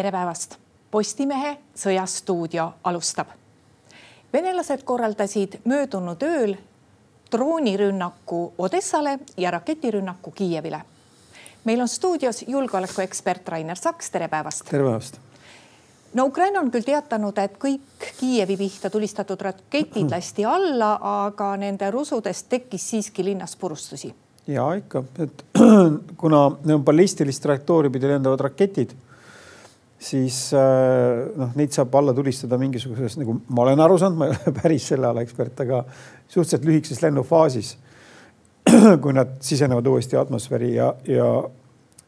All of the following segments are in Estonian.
tere päevast. Postimehe Sõjastuudio alustab. venelased korraldasid möödunud ööl droonirünnaku Odessale ja raketirünnaku Kiievile. meil on stuudios julgeolekuekspert Rainer Saks, tere päevast. tere päevast no Ukraina on küll teatanud, et kõik Kiievi pihta tulistatud raketid lasti alla, aga nende rusudest tekkis siiski linnas purustusi. ja ikka, et kuna need on ballistilist trajektoori pidi lendavad raketid, siis äh, noh, neid saab alla tulistada mingisuguses nagu ma olen aru saanud, ma ei ole päris selle ala ekspert, aga suhteliselt lühikeses lennufaasis. kui nad sisenevad uuesti atmosfääri ja, ja,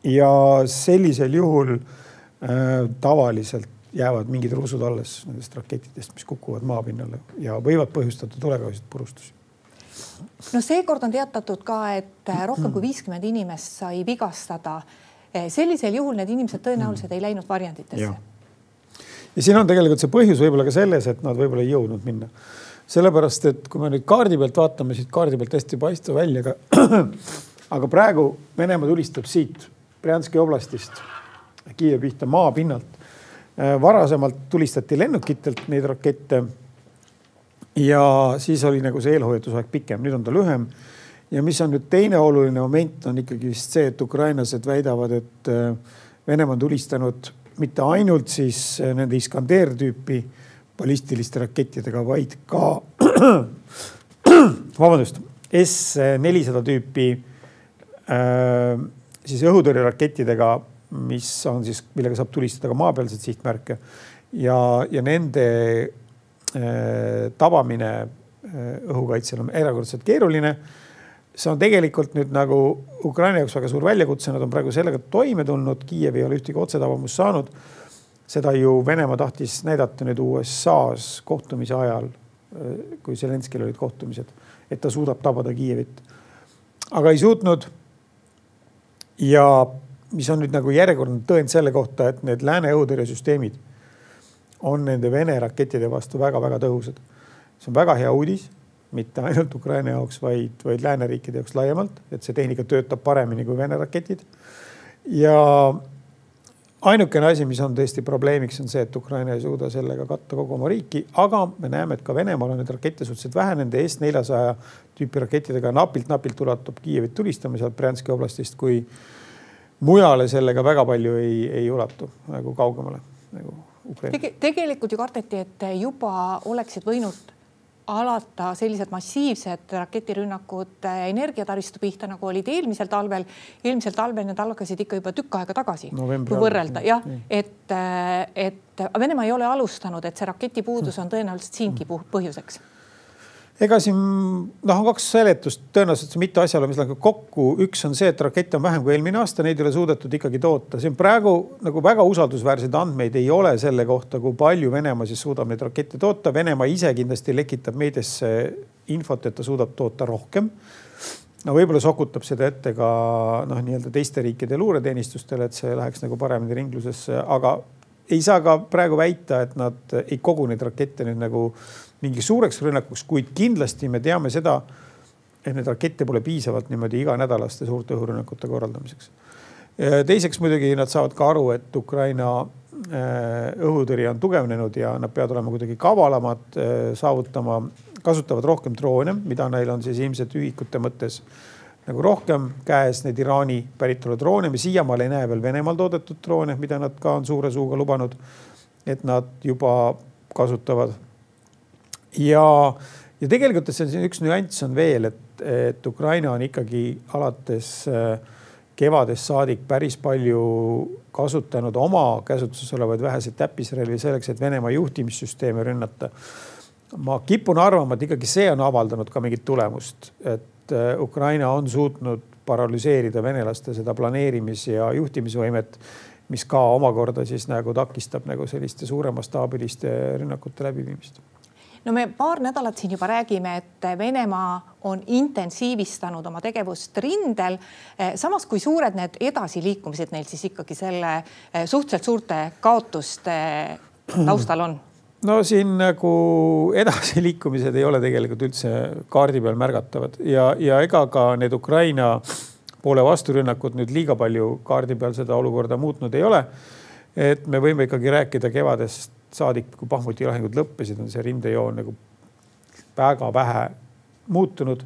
ja sellisel juhul äh, tavaliselt jäävad mingid rusud alles nendest rakettidest, mis kukuvad maapinnale ja võivad põhjustada tulekahjusid, purustusi. no seekord on teatatud ka, et rohkem kui viiskümmend inimest sai vigastada. Sellisel juhul need inimesed tõenäoliselt ei läinud varjenditesse. ja siin on tegelikult see põhjus võib-olla ka selles, et nad võib-olla ei jõudnud minna. sellepärast, et kui me nüüd kaardi pealt vaatame, siit kaardi pealt hästi ei paista välja, aga, aga praegu Venemaa tulistab siit Brjanski oblastist Kiievi pihta maapinnalt Äh, varasemalt tulistati lennukitelt neid rakette. ja siis oli nagu see eelhoiatusaeg pikem, nüüd on ta lühem. Ja mis on nüüd teine oluline moment, on ikkagi vist see, et ukrainlased väidavad, et äh, Venemaa on tulistanud mitte ainult siis äh, nende Iskander tüüpi ballistiliste rakettidega, vaid ka vabandust, S nelisada tüüpi äh, siis õhutõrjerakettidega mis on siis, millega saab tulistada ka maapealseid sihtmärke ja, ja nende tabamine õhukaitsel on erakordselt keeruline. See on tegelikult nüüd nagu Ukraina jaoks väga suur väljakutse, nad on praegu sellega toime tulnud, Kiiev ei ole ühtegi otsetabamust saanud. seda ju Venemaa tahtis näidata nüüd USA-s kohtumise ajal, kui Zelenskil olid kohtumised, et ta suudab tabada Kiievit. aga ei suutnud. ja mis on nüüd nagu järjekordne tõend selle kohta, et need lääne õhutõrjesüsteemid on nende Vene rakettide vastu väga-väga tõhusad. see on väga hea uudis, mitte ainult Ukraina jaoks, vaid, vaid lääneriikide jaoks laiemalt, et see tehnika töötab paremini kui Vene raketid. ja ainukene asi, mis on tõesti probleemiks, on see, et Ukraina ei suuda sellega katta kogu oma riiki, aga me näeme, et ka Venemaal on neid rakette suhteliselt vähe, nende S400 tüüpi rakettidega napilt-napilt ulatub Kiievit tulistama sealt Brjanski oblastist, kui mujale sellega väga palju ei, ei ulatu nagu kaugemale nagu Ukraina Tege,. tegelikult ju kardeti, et juba oleksid võinud alata sellised massiivsed raketirünnakud energiataristu pihta, nagu olid eelmisel talvel. eelmisel talvel need algasid ikka juba tükk aega tagasi, kui võrrelda jah, et, et Venemaa ei ole alustanud, et see raketipuudus on tõenäoliselt siingi põhjuseks ega siin noh, on kaks seletust, tõenäoliselt see mitu asjaolu, mis lähevad kokku. üks on see, et rakette on vähem kui eelmine aasta, neid ei ole suudetud ikkagi toota. on praegu nagu väga usaldusväärseid andmeid ei ole selle kohta, kui palju Venemaa siis suudab neid rakette toota. Venemaa ise kindlasti lekitab meediasse infot, et ta suudab toota rohkem. no võib-olla sokutab seda ette ka noh, nii-öelda teiste riikide luureteenistustele, et see läheks nagu paremini ringlusesse, aga ei saa ka praegu väita, et nad ei kogu neid rakette nüüd nagu mingiks suureks rünnakuks, kuid kindlasti me teame seda, et neid rakette pole piisavalt niimoodi iganädalaste suurte õhurünnakute korraldamiseks. teiseks muidugi nad saavad ka aru, et Ukraina äh, õhutõrje on tugevnenud ja nad peavad olema kuidagi kavalamad, äh, saavutama, kasutavad rohkem droone, mida neil on siis ilmselt ühikute mõttes nagu rohkem käes, neid Iraani päritolu droone. me siiamaale ei näe veel Venemaal toodetud droone, mida nad ka on suure suuga lubanud, et nad juba kasutavad ja, ja tegelikult see on üks nüanss on veel, et, et Ukraina on ikkagi alates äh, kevadest saadik päris palju kasutanud oma käsutuses olevaid väheseid täppisrelvi selleks, et Venemaa juhtimissüsteeme rünnata. ma kipun arvama, et ikkagi see on avaldanud ka mingit tulemust, et äh, Ukraina on suutnud paralüseerida venelaste seda planeerimis- ja juhtimisvõimet, mis ka omakorda siis nagu takistab nagu selliste suuremastaabiliste rünnakute läbiviimist no me paar nädalat siin juba räägime, et Venemaa on intensiivistanud oma tegevust rindel. samas kui suured need edasiliikumised neil siis ikkagi selle eh, suhteliselt suurte kaotuste taustal on? no siin nagu edasiliikumised ei ole tegelikult üldse kaardi peal märgatavad ja, ja ega ka need Ukraina poole vasturünnakud nüüd liiga palju kaardi peal seda olukorda muutnud ei ole et me võime ikkagi rääkida kevadest saadik, kui Bahmuti lahingud lõppesid, on see rindejoon nagu väga vähe muutunud.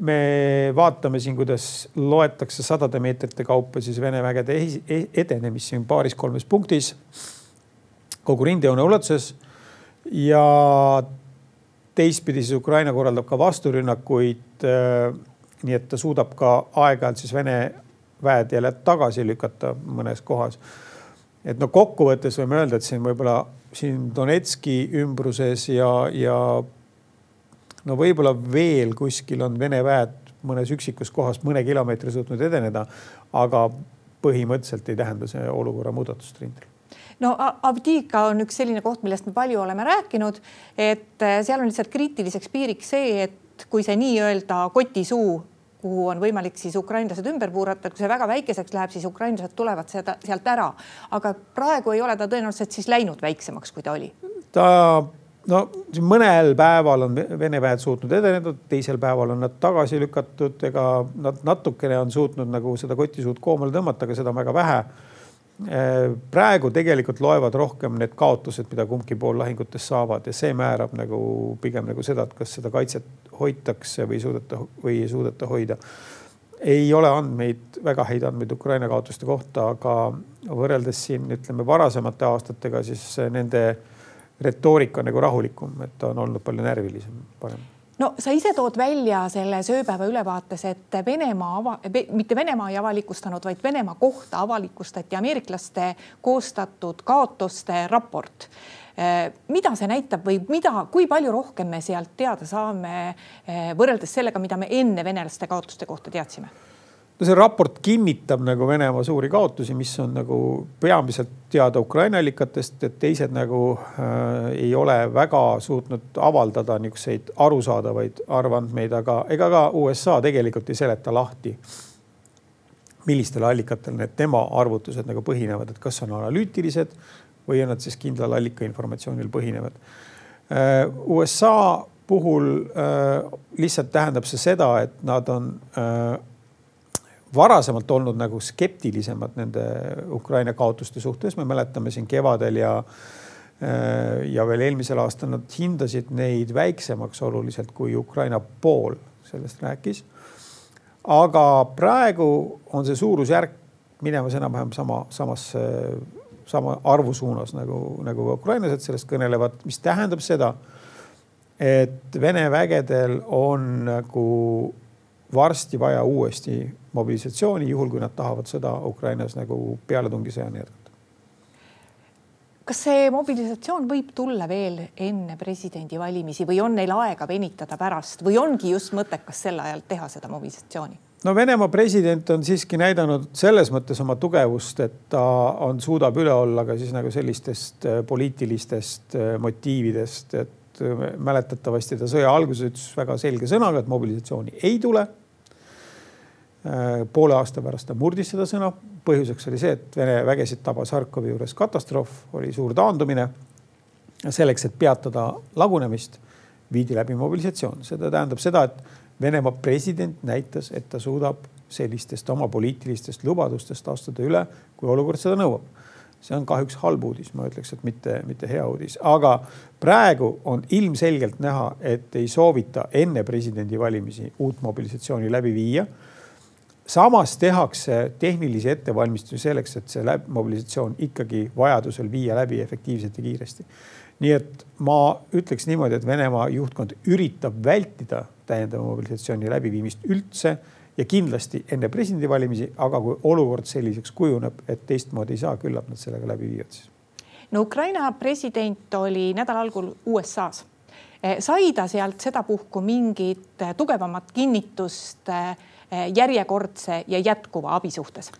me vaatame siin, kuidas loetakse sadade meetrite kaupa siis Vene vägede e-, edenemist siin paaris-kolmes punktis kogu rindejoone ulatuses ja teistpidi siis Ukraina korraldab ka vasturünnakuid. nii et ta suudab ka aeg-ajalt siis Vene väed jälle tagasi lükata mõnes kohas. Et no kokkuvõttes võime öelda, et siin võib-olla siin Donetski ümbruses ja, ja no võib-olla veel kuskil on Vene väed mõnes üksikus kohas mõne kilomeetri suutnud edeneda, aga põhimõtteliselt ei tähenda see olukorra muudatust rindel. No Avdiivka on üks selline koht, millest me palju oleme rääkinud, et eh, seal on lihtsalt kriitiliseks piiriks see, et kui see nii-öelda kotisuu kuhu on võimalik siis ukrainlased ümber puurata, kui see väga väikeseks läheb, siis ukrainlased tulevad seda sealt ära. aga praegu ei ole ta tõenäoliselt siis läinud väiksemaks, kui ta oli. ta no mõnel päeval on Vene väed suutnud edeneda, teisel päeval on nad tagasi lükatud, ega nad natukene on suutnud nagu seda kotisuud koomale tõmmata, aga seda on väga vähe Äh, praegu tegelikult loevad rohkem need kaotused, mida kumbki pool lahingutes saavad ja see määrab nagu pigem nagu seda, et kas seda kaitset hoitakse või suudeta või ei suudeta hoida. ei ole andmeid, väga häid andmeid Ukraina kaotuste kohta, aga võrreldes siin ütleme varasemate aastatega, siis nende retoorika on nagu rahulikum, et on olnud palju närvilisem, parem no sa ise tood välja selles ööpäeva ülevaates, et Venemaa ava-, mitte Venemaa ei avalikustanud, vaid Venemaa kohta avalikustati ameeriklaste koostatud kaotuste raport. Eh, mida see näitab või mida, kui palju rohkem me sealt teada saame eh, võrreldes sellega, mida me enne venelaste kaotuste kohta teadsime? No see raport kinnitab nagu Venemaa suuri kaotusi, mis on nagu peamiselt teada Ukraina allikatest, et teised nagu äh, ei ole väga suutnud avaldada niisuguseid arusaadavaid arvandmeid, aga ega ka USA tegelikult ei seleta lahti, millistel allikatel need tema arvutused nagu põhinevad, et kas on analüütilised või on nad siis kindlal allika informatsioonil põhinevad äh,. USA puhul äh, lihtsalt tähendab see seda, et nad on äh, varasemalt olnud nagu skeptilisemad nende Ukraina kaotuste suhtes, me mäletame siin kevadel ja äh, ja veel eelmisel aastal nad hindasid neid väiksemaks oluliselt, kui Ukraina pool sellest rääkis. aga praegu on see suurusjärk minemas enam-vähem sama, samasse, sama arvu suunas nagu, nagu ukrainlased sellest kõnelevad, mis tähendab seda, et Vene vägedel on nagu varsti vaja uuesti mobilisatsiooni, juhul kui nad tahavad sõda Ukrainas nagu pealettungisõjani jätkata. kas see mobilisatsioon võib tulla veel enne presidendivalimisi või on neil aega venitada pärast või ongi just mõttekas sel ajal teha seda mobilisatsiooni? no Venemaa president on siiski näidanud selles mõttes oma tugevust, et ta on, suudab üle olla ka siis nagu sellistest äh, poliitilistest äh, motiividest, et äh, mäletatavasti ta sõja alguses ütles väga selge sõnaga, et mobilisatsiooni ei tule poole aasta pärast ta murdis seda sõna. põhjuseks oli see, et Vene vägesid tabas Harkovi juures katastroof, oli suur taandumine. selleks, et peatada lagunemist, viidi läbi mobilisatsioon, seda tähendab seda, et Venemaa president näitas, et ta suudab sellistest oma poliitilistest lubadustest astuda üle, kui olukord seda nõuab. see on kahjuks halb uudis, ma ütleks, et mitte, mitte hea uudis, aga praegu on ilmselgelt näha, et ei soovita enne presidendivalimisi uut mobilisatsiooni läbi viia samas tehakse tehnilisi ettevalmistusi selleks, et see mobilisatsioon ikkagi vajadusel viia läbi efektiivselt ja kiiresti. nii et ma ütleks niimoodi, et Venemaa juhtkond üritab vältida täiendava mobilisatsiooni läbiviimist üldse ja kindlasti enne presidendivalimisi, aga kui olukord selliseks kujuneb, et teistmoodi ei saa, küllap nad sellega läbi viivad siis. no Ukraina president oli nädala algul USA-s. sai ta sealt sedapuhku mingit tugevamat kinnitust äh, järjekordse ja jätkuva abi suhtes?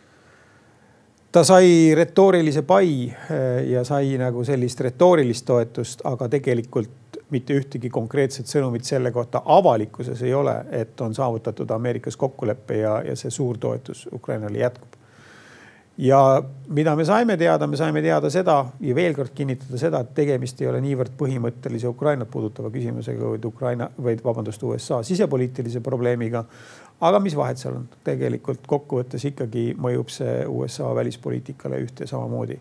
ta sai retoorilise pai eh, ja sai nagu sellist retoorilist toetust, aga tegelikult mitte ühtegi konkreetset sõnumit selle kohta avalikkuses ei ole, et on saavutatud Ameerikas kokkulepe ja, ja see suur toetus Ukrainale jätkub. ja mida me saime teada, me saime teada seda ja veel kord kinnitada seda, et tegemist ei ole niivõrd põhimõttelise Ukrainat puudutava küsimusega, vaid Ukraina, vaid vabandust, USA sisepoliitilise probleemiga aga mis vahet seal on, tegelikult kokkuvõttes ikkagi mõjub see USA välispoliitikale ühte samamoodi.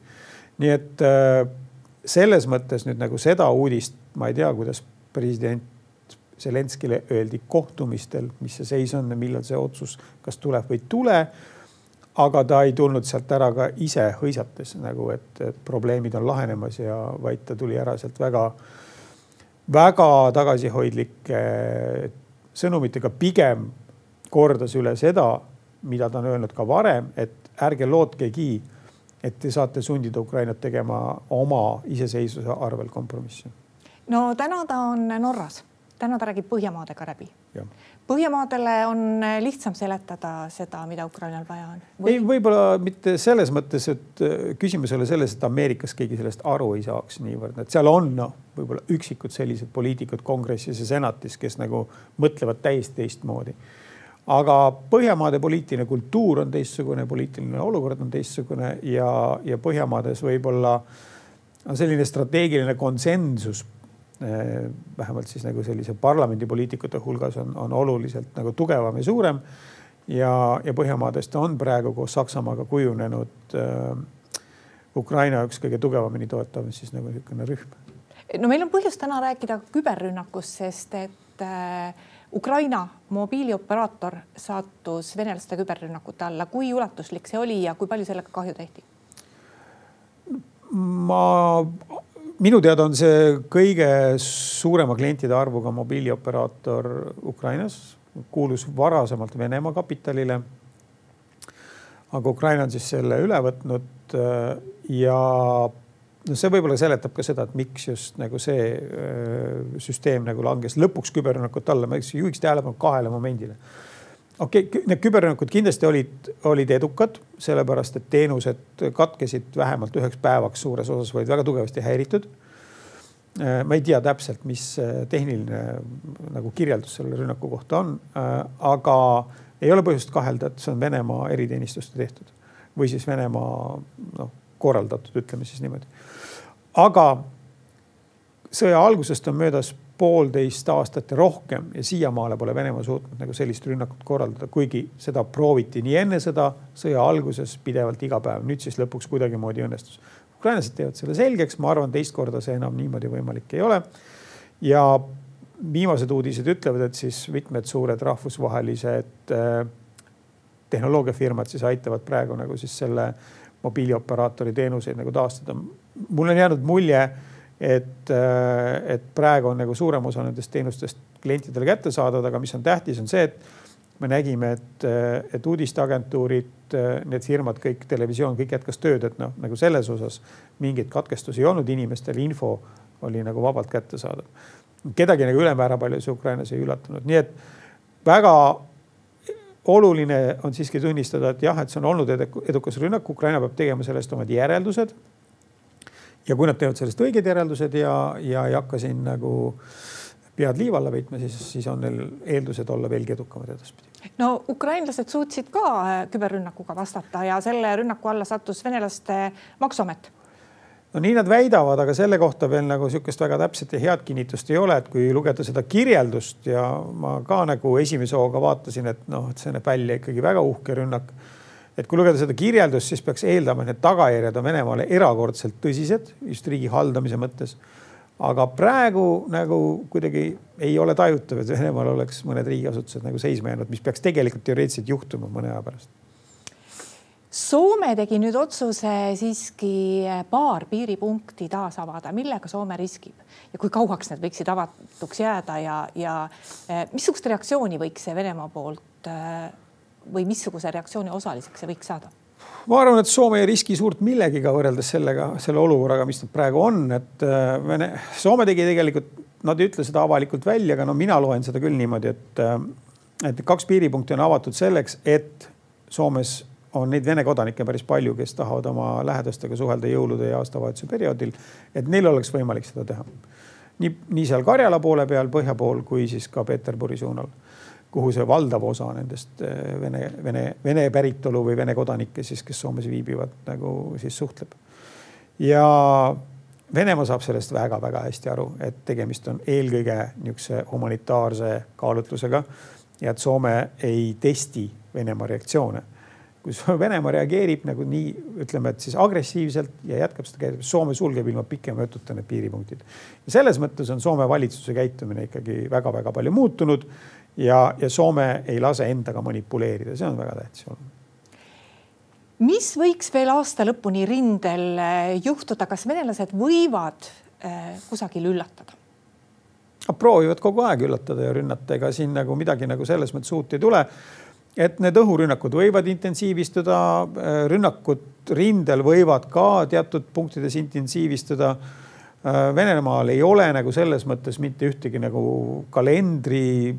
nii et äh, selles mõttes nüüd nagu seda uudist ma ei tea, kuidas president Zelenskile öeldi kohtumistel, mis see seis on ja millal see otsus, kas tuleb või ei tule. aga ta ei tulnud sealt ära ka ise hõisates nagu, et, probleemid on lahenemas ja vaid ta tuli ära sealt väga, väga tagasihoidlike sõnumitega, pigem kordas üle seda, mida ta on öelnud ka varem, et ärge lootkegi, et te saate sundida Ukrainat tegema oma iseseisvuse arvel kompromisse. no täna ta on Norras täna ta räägib Põhjamaadega läbi. Põhjamaadele on lihtsam seletada seda, mida Ukrainal vaja on Või...? ei, võib-olla mitte selles mõttes, et äh, küsimus ei ole selles, et Ameerikas keegi sellest aru ei saaks niivõrd, et seal on noh, võib-olla üksikud sellised poliitikud kongressis ja senatis, kes nagu mõtlevad täiesti teistmoodi. Aga Põhjamaade poliitiline kultuur on teistsugune, poliitiline olukord on teistsugune ja, ja Põhjamaades võib-olla selline strateegiline konsensus Eh, vähemalt siis nagu sellise parlamendipoliitikute hulgas on, on oluliselt nagu tugevam ja suurem. ja, ja Põhjamaadest on praegu koos Saksamaaga kujunenud äh, Ukraina üks kõige tugevamini toetav siis nagu niisugune rühm. no meil on põhjust täna rääkida küberrünnakust, sest et äh, Ukraina mobiilioperaator sattus venelaste küberrünnakute alla. kui ulatuslik see oli ja kui palju sellega kahju tehti? ma minu teada on see kõige suurema klientide arvuga mobiilioperaator Ukrainas, kuulus varasemalt Venemaa kapitalile. aga Ukraina on siis selle üle võtnud äh, ja no see võib-olla seletab ka seda, et miks just nagu see öö, äh, süsteem nagu langes lõpuks küberrünnakute alla. ma juhiks tähelepanu kahele momendile okei okay,, need küberrünnakud kindlasti olid, olid edukad, sellepärast et teenused katkesid vähemalt üheks päevaks suures osas, olid väga tugevasti häiritud. Äh, ma ei tea täpselt, mis tehniline nagu kirjeldus selle rünnaku kohta on, äh, aga ei ole põhjust kahelda, et see on Venemaa eriteenistuste tehtud või siis Venemaa noh, korraldatud, ütleme siis niimoodi. aga sõja algusest on möödas poolteist aastat ja rohkem ja siiamaale pole Venemaa suutnud nagu sellist rünnakut korraldada, kuigi seda prooviti nii enne sõda, sõja alguses pidevalt iga päev, nüüd siis lõpuks kuidagimoodi õnnestus. ukrainlased teevad selle selgeks, ma arvan, teist korda see enam niimoodi võimalik ei ole. ja viimased uudised ütlevad, et siis mitmed suured rahvusvahelised äh, tehnoloogiafirmad siis aitavad praegu nagu siis selle mobiilioperaatori teenuseid nagu taastada. mul on jäänud mulje et, äh, et praegu on nagu suurem osa nendest teenustest klientidele kättesaadavad, aga mis on tähtis, on see, et me nägime, et, äh, et uudisteagentuurid, äh, need firmad, kõik televisioon, kõik jätkas tööd, et noh, nagu selles osas mingeid katkestusi ei olnud, inimestel info oli nagu vabalt kättesaadav. kedagi nagu ülemäära palju see Ukrainas ei üllatanud, nii et väga oluline on siiski tunnistada, et jah, et see on olnud edukas rünnak, Ukraina peab tegema sellest omad järeldused ja kui nad teevad sellest õiged järeldused ja, ja ei hakka siin nagu pead liiva alla peitma, siis, siis on neil eeldused olla veelgi edukamad edaspidi. no ukrainlased suutsid ka äh, küberrünnakuga vastata ja selle rünnaku alla sattus venelaste maksuamet no nii nad väidavad, aga selle kohta veel nagu sihukest väga täpset ja head kinnitust ei ole, et kui lugeda seda kirjeldust ja ma ka nagu esimese hooga vaatasin, et noh, et see näeb välja ikkagi väga uhke rünnak et kui lugeda seda kirjeldust, siis peaks eeldama, et need tagajärjed on Venemaale erakordselt tõsised just riigi haldamise mõttes. aga praegu nagu kuidagi ei ole tajutav, et Venemaal oleks mõned riigiasutused nagu seisma jäänud, mis peaks tegelikult teoreetiliselt juhtuma mõne aja pärast. Soome tegi nüüd otsuse siiski paar piiripunkti taas avada, millega Soome riskib ja kui kauaks need võiksid avatuks jääda ja, ja eh, missugust reaktsiooni võiks see Venemaa poolt äh, või missuguse reaktsiooni osaliseks see võiks saada? ma arvan, et Soome ei riski suurt millegiga võrreldes sellega, selle olukorraga, mis nad praegu on, et Vene, Soome tegi tegelikult, nad ei ütle seda avalikult välja, aga no mina loen seda küll niimoodi, et, et kaks piiripunkti on avatud selleks, et Soomes on neid Vene kodanikke päris palju, kes tahavad oma lähedastega suhelda jõulude ja aastavahetuse perioodil, et neil oleks võimalik seda teha. nii, nii seal Karjala poole peal, põhja pool, kui siis ka Peterburi suunal kuhu see valdav osa nendest eh, vene, vene, vene päritolu või vene kodanikke siis, kes Soomes viibivad, nagu siis suhtleb. ja Venemaa saab sellest väga-väga hästi aru, et tegemist on eelkõige niisuguse humanitaarse kaalutlusega. ja et Soome ei testi Venemaa reaktsioone. Kui Venemaa reageerib nagu nii, ütleme, et siis agressiivselt ja jätkab seda, Soome sulgeb ilma pikema jututa need piiripunktid. ja selles mõttes on Soome valitsuse käitumine ikkagi väga-väga palju muutunud ja, ja Soome ei lase endaga manipuleerida, see on väga tähtis olnud mis võiks veel aasta lõpuni rindel eh, juhtuda, kas venelased võivad eh, kusagil üllatada? Nad proovivad kogu aeg üllatada ja rünnata, ega siin nagu midagi nagu selles mõttes uut ei tule. Et need õhurünnakud võivad intensiivistuda, eh, rünnakud rindel võivad ka teatud punktides intensiivistuda. Venemaal ei ole nagu selles mõttes mitte ühtegi nagu kalendri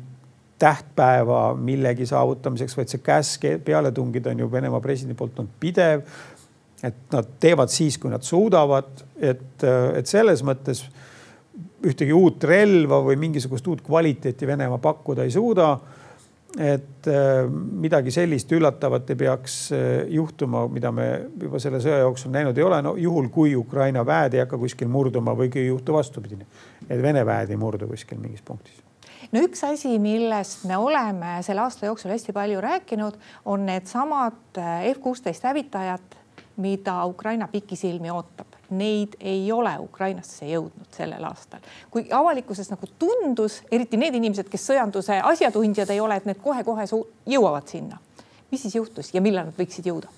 tähtpäeva millegi saavutamiseks, vaid see käsk peale tungida on ju Venemaa presidendi poolt on pidev. et nad teevad siis, kui nad suudavad, et, et selles mõttes ühtegi uut relva või mingisugust uut kvaliteeti Venemaa pakkuda ei suuda. Et midagi sellist üllatavat ei peaks juhtuma, mida me juba selle sõja jooksul näinud ei ole. no juhul, kui Ukraina väed ei hakka kuskil murduma või kui ei juhtu vastupidine, et Vene väed ei murdu kuskil mingis punktis no üks asi, millest me oleme selle aasta jooksul hästi palju rääkinud, on needsamad äh, F kuusteist hävitajad, mida Ukraina pikisilmi ootab. Neid ei ole Ukrainasse jõudnud sellel aastal, kui avalikkuses nagu tundus, eriti need inimesed, kes sõjanduse asjatundjad ei ole, et need kohe-kohe jõuavad sinna. mis siis juhtus ja millal nad võiksid jõuda?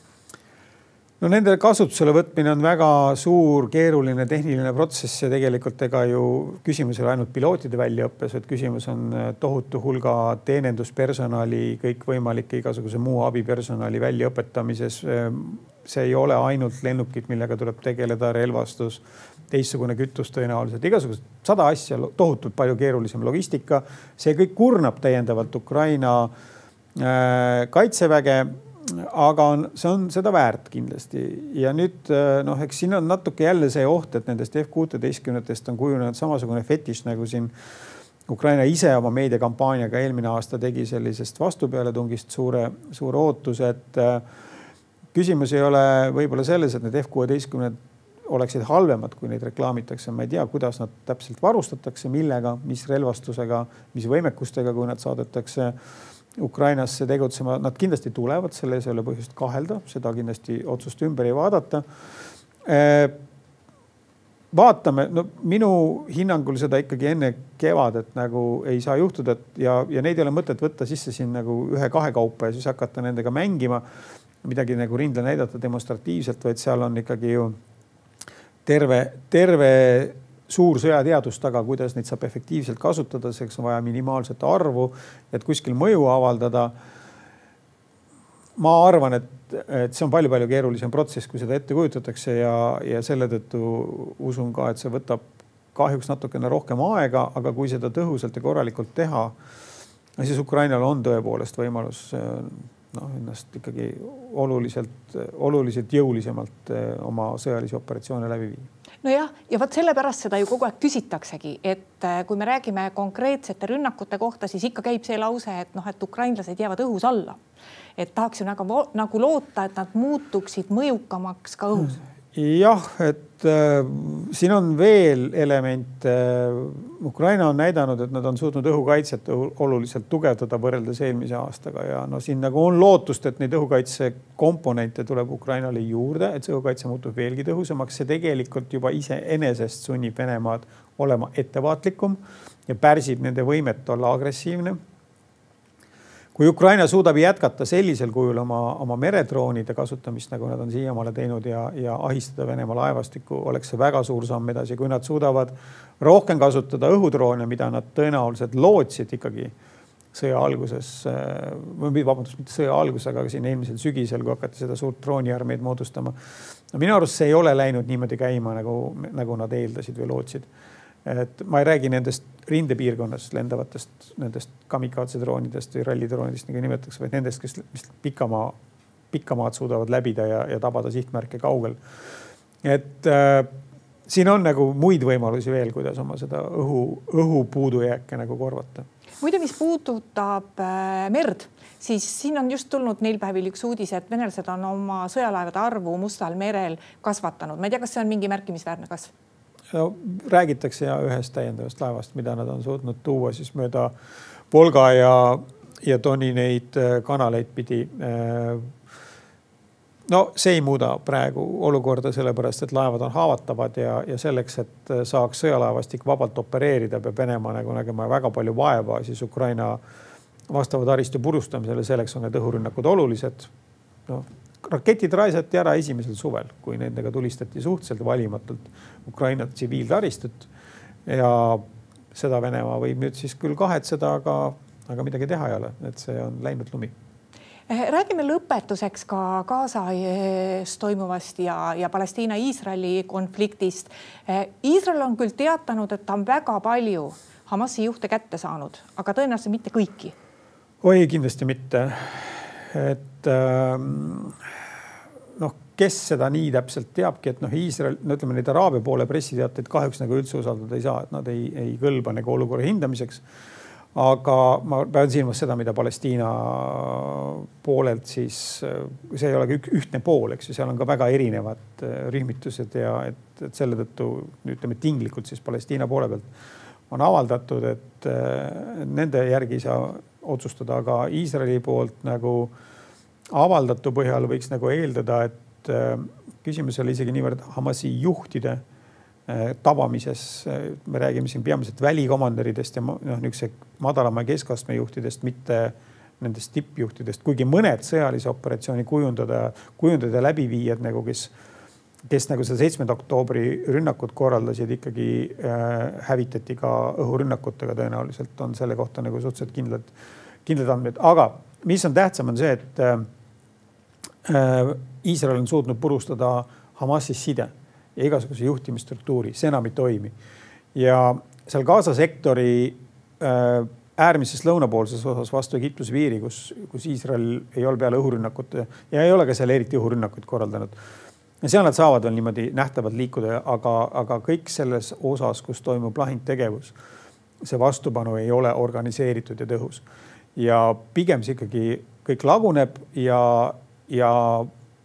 no nende kasutusele võtmine on väga suur, keeruline tehniline protsess ja tegelikult ega ju küsimus ei ole ainult pilootide väljaõppes, vaid küsimus on äh, tohutu hulga teeninduspersonali, kõikvõimalike igasuguse muu abipersonali väljaõpetamises. See ei ole ainult lennukid, millega tuleb tegeleda, relvastus, teistsugune kütus tõenäoliselt, igasugused sada asja, tohutult palju keerulisem logistika. see kõik kurnab täiendavalt Ukraina äh, kaitseväge aga on, see on seda väärt kindlasti ja nüüd äh, noh, eks siin on natuke jälle see oht, et nendest F kuueteistkümnetest on kujunenud samasugune fetiš nagu siin Ukraina ise oma meediakampaaniaga eelmine aasta tegi sellisest vastupealetungist suure, suure ootuse, et äh, küsimus ei ole võib-olla selles, et need F kuueteistkümned oleksid halvemad, kui neid reklaamitakse, ma ei tea, kuidas nad täpselt varustatakse, millega, mis relvastusega, mis võimekustega, kui nad saadetakse Ukrainasse tegutsema, nad kindlasti tulevad, selles ei ole põhjust kahelda, seda kindlasti otsust ümber ei vaadata. Vaatame, no minu hinnangul seda ikkagi enne kevadet nagu ei saa juhtuda, et ja, ja neid ei ole mõtet võtta sisse siin nagu ühe-kahe kaupa ja siis hakata nendega mängima. Midagi nagu rindle näidata demonstratiivselt, vaid seal on ikkagi ju terve, terve suur sõjateadus taga, kuidas neid saab efektiivselt kasutada, selleks on vaja minimaalset arvu, et kuskil mõju avaldada. ma arvan, et, et see on palju-palju keerulisem protsess, kui seda ette kujutatakse ja, ja selle tõttu usun ka, et see võtab kahjuks natukene rohkem aega, aga kui seda tõhusalt ja korralikult teha, siis Ukrainal on tõepoolest võimalus noh, ennast ikkagi oluliselt, oluliselt jõulisemalt eh, oma sõjalisi operatsioone läbi viia. Nojah, ja vot sellepärast seda ju kogu aeg küsitaksegi, et eh, kui me räägime konkreetsete rünnakute kohta, siis ikka käib see lause, et noh, et ukrainlased jäävad õhus alla. et tahaks ju nagu, nagu loota, et nad muutuksid mõjukamaks ka õhus. Hmm jah, et äh, siin on veel elemente. Ukraina on näidanud, et nad on suutnud õhukaitset oluliselt tugevdada võrreldes eelmise aastaga ja no siin nagu on lootust, et neid õhukaitse komponente tuleb Ukrainale juurde, et see õhukaitse muutub veelgi tõhusamaks. see tegelikult juba iseenesest sunnib Venemaad olema ettevaatlikum ja pärsib nende võimet olla agressiivne kui Ukraina suudab jätkata sellisel kujul oma, oma meredroonide kasutamist, nagu nad on siiamaale teinud ja, ja ahistada Venemaa laevastikku, oleks see väga suur samm edasi, kui nad suudavad rohkem kasutada õhudroone, mida nad tõenäoliselt lootsid ikkagi sõja alguses, või vabandust, mitte sõja alguses, aga siin eelmisel sügisel, kui hakati seda suurt drooniarmeed moodustama. no minu arust see ei ole läinud niimoodi käima, nagu, nagu nad eeldasid või lootsid et ma ei räägi nendest rindepiirkonnas lendavatest, nendest kamikaze droonidest või rallidroonidest, nagu nimetatakse, vaid nendest, kes, mis pikamaa, pikamaad suudavad läbida ja, ja tabada sihtmärke kaugel. et äh, siin on nagu muid võimalusi veel, kuidas oma seda õhu, õhu puudujääke nagu korvata. muide, mis puudutab äh, merd, siis siin on just tulnud neil päevil üks uudis, et venelased on oma sõjalaevade arvu Mustal merel kasvatanud. ma ei tea, kas see on mingi märkimisväärne kasv no räägitakse ja ühest täiendavast laevast, mida nad on suutnud tuua siis mööda Volga ja, ja tonni neid kanaleid pidi no see ei muuda praegu olukorda, sellepärast et laevad on haavatavad ja, ja selleks, et saaks sõjalaevastik vabalt opereerida, peab Venemaa nagu nägema väga palju vaeva siis Ukraina vastava taristu purustamisele, selleks on need õhurünnakud olulised. noh, raketid raisati ära esimesel suvel, kui nendega tulistati suhteliselt valimatult Ukraina tsiviiltaristut. ja seda Venemaa võib nüüd siis küll kahetseda, aga, aga midagi teha ei ole, et see on läinud lumi Eh, räägime lõpetuseks ka Gazas toimuvast ja, ja Palestiina-Iisraeli konfliktist. Eh, Iisrael on küll teatanud, et ta on väga palju Hamasi juhte kätte saanud, aga tõenäoliselt mitte kõiki. oi, kindlasti mitte. et ähm, noh, kes seda nii täpselt teabki, et noh, Iisrael, no ütleme neid Araabia poole pressiteateid kahjuks nagu üldse usaldada ei saa, et nad ei, ei kõlba nagu olukorra hindamiseks. Aga ma pean silmas seda, mida Palestiina poolelt siis, see ei ole ka ühtne pool, eks ju, seal on ka väga erinevad äh, rühmitused ja et, et selle tõttu ütleme tinglikult siis Palestiina poole pealt on avaldatud, et äh, nende järgi ei saa otsustada, aga Iisraeli poolt nagu avaldatu põhjal võiks nagu eeldada, et äh, küsimus ei ole isegi niivõrd Hamasi juhtide Äh, tabamises, me räägime siin peamiselt välikomandöridest ja noh, niisuguse madalama keskastme juhtidest, mitte nendest tippjuhtidest, kuigi mõned sõjalise operatsiooni kujundada, kujundada ja läbiviijad nagu, kes, kes nagu seda seitsmenda oktoobri rünnakut korraldasid, ikkagi äh, hävitati ka õhurünnakutega tõenäoliselt on selle kohta nagu suhteliselt kindlad, kindlad andmed, aga mis on tähtsam, on see, et äh, Iisrael on suutnud purustada Hamasis side ja igasuguse juhtimisstruktuuri, see enam ei toimi. ja seal Gaza sektori äh, äärmises lõunapoolses osas vastu Egiptuse piiri, kus, kus Iisrael ei ole peale õhurünnakute ja ei ole ka seal eriti õhurünnakuid korraldanud. ja seal nad saavad veel niimoodi nähtavalt liikuda, aga, aga kõik selles osas, kus toimub lahingtegevus, see vastupanu ei ole organiseeritud ja tõhus. ja pigem see ikkagi kõik laguneb ja, ja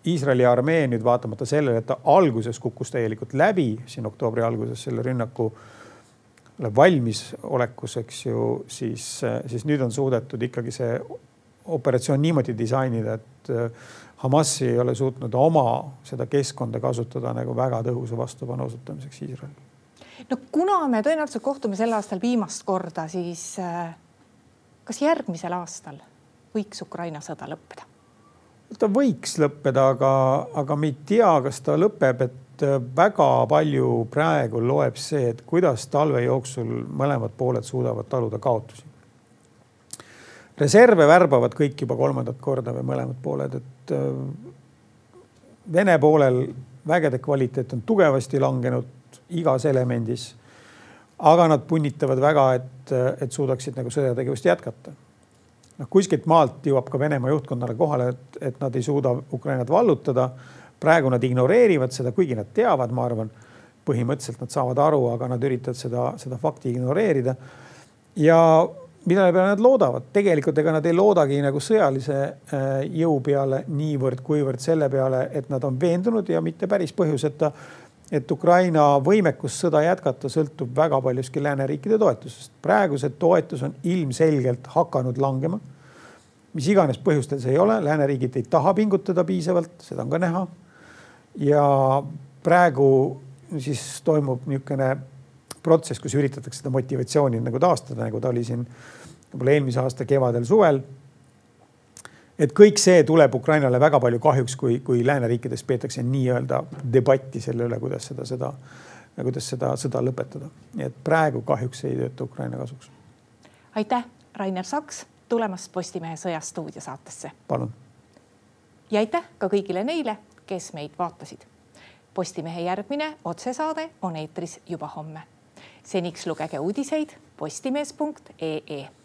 Iisraeli armee nüüd vaatamata sellele, et ta alguses kukkus täielikult läbi siin oktoobri alguses selle rünnaku valmisolekus, eks ju, siis, siis nüüd on suudetud ikkagi see operatsioon niimoodi disainida, et äh, Hamas ei ole suutnud oma seda keskkonda kasutada nagu väga tõhusa vastupanu osutamiseks Iisraelile. no kuna me tõenäoliselt kohtume sel aastal viimast korda, siis äh, kas järgmisel aastal võiks Ukraina sõda lõppeda? Ta võiks lõppeda, aga, aga me ei tea, kas ta lõpeb, et äh, väga palju praegu loeb see, et kuidas talve jooksul mõlemad pooled suudavad taluda kaotusi. reserve värbavad kõik juba kolmandat korda või mõlemad pooled, et äh, Vene poolel vägede kvaliteet on tugevasti langenud igas elemendis. aga nad punnitavad väga, et, et suudaksid nagu sõjategevust jätkata noh, kuskilt maalt jõuab ka Venemaa juhtkonnale kohale, et, et nad ei suuda Ukrainat vallutada. praegu nad ignoreerivad seda, kuigi nad teavad, ma arvan, põhimõtteliselt nad saavad aru, aga nad üritavad seda, seda fakti ignoreerida. ja millele peale nad loodavad, tegelikult ega nad ei loodagi nagu sõjalise äh, jõu peale niivõrd, kuivõrd selle peale, et nad on veendunud ja mitte päris põhjuseta et Ukraina võimekus sõda jätkata sõltub väga paljuski lääneriikide toetusest. praegu see toetus on ilmselgelt hakanud langema. mis iganes põhjustel see ei ole, lääneriigid ei taha pingutada piisavalt, seda on ka näha. ja praegu siis toimub niisugune protsess, kus üritatakse seda motivatsiooni nagu taastada, nagu ta oli siin võib-olla eelmise aasta kevadel-suvel et kõik see tuleb Ukrainale väga palju kahjuks, kui, kui lääneriikides peetakse nii-öelda debatti selle üle, kuidas seda, seda, kuidas seda sõda lõpetada. nii et praegu kahjuks ei tööta Ukraina kasuks. aitäh, Rainer Saks tulemast Postimehe Sõjastuudio saatesse. palun. ja aitäh ka kõigile neile, kes meid vaatasid. Postimehe järgmine otsesaade on eetris juba homme. seniks lugege uudiseid postimees.ee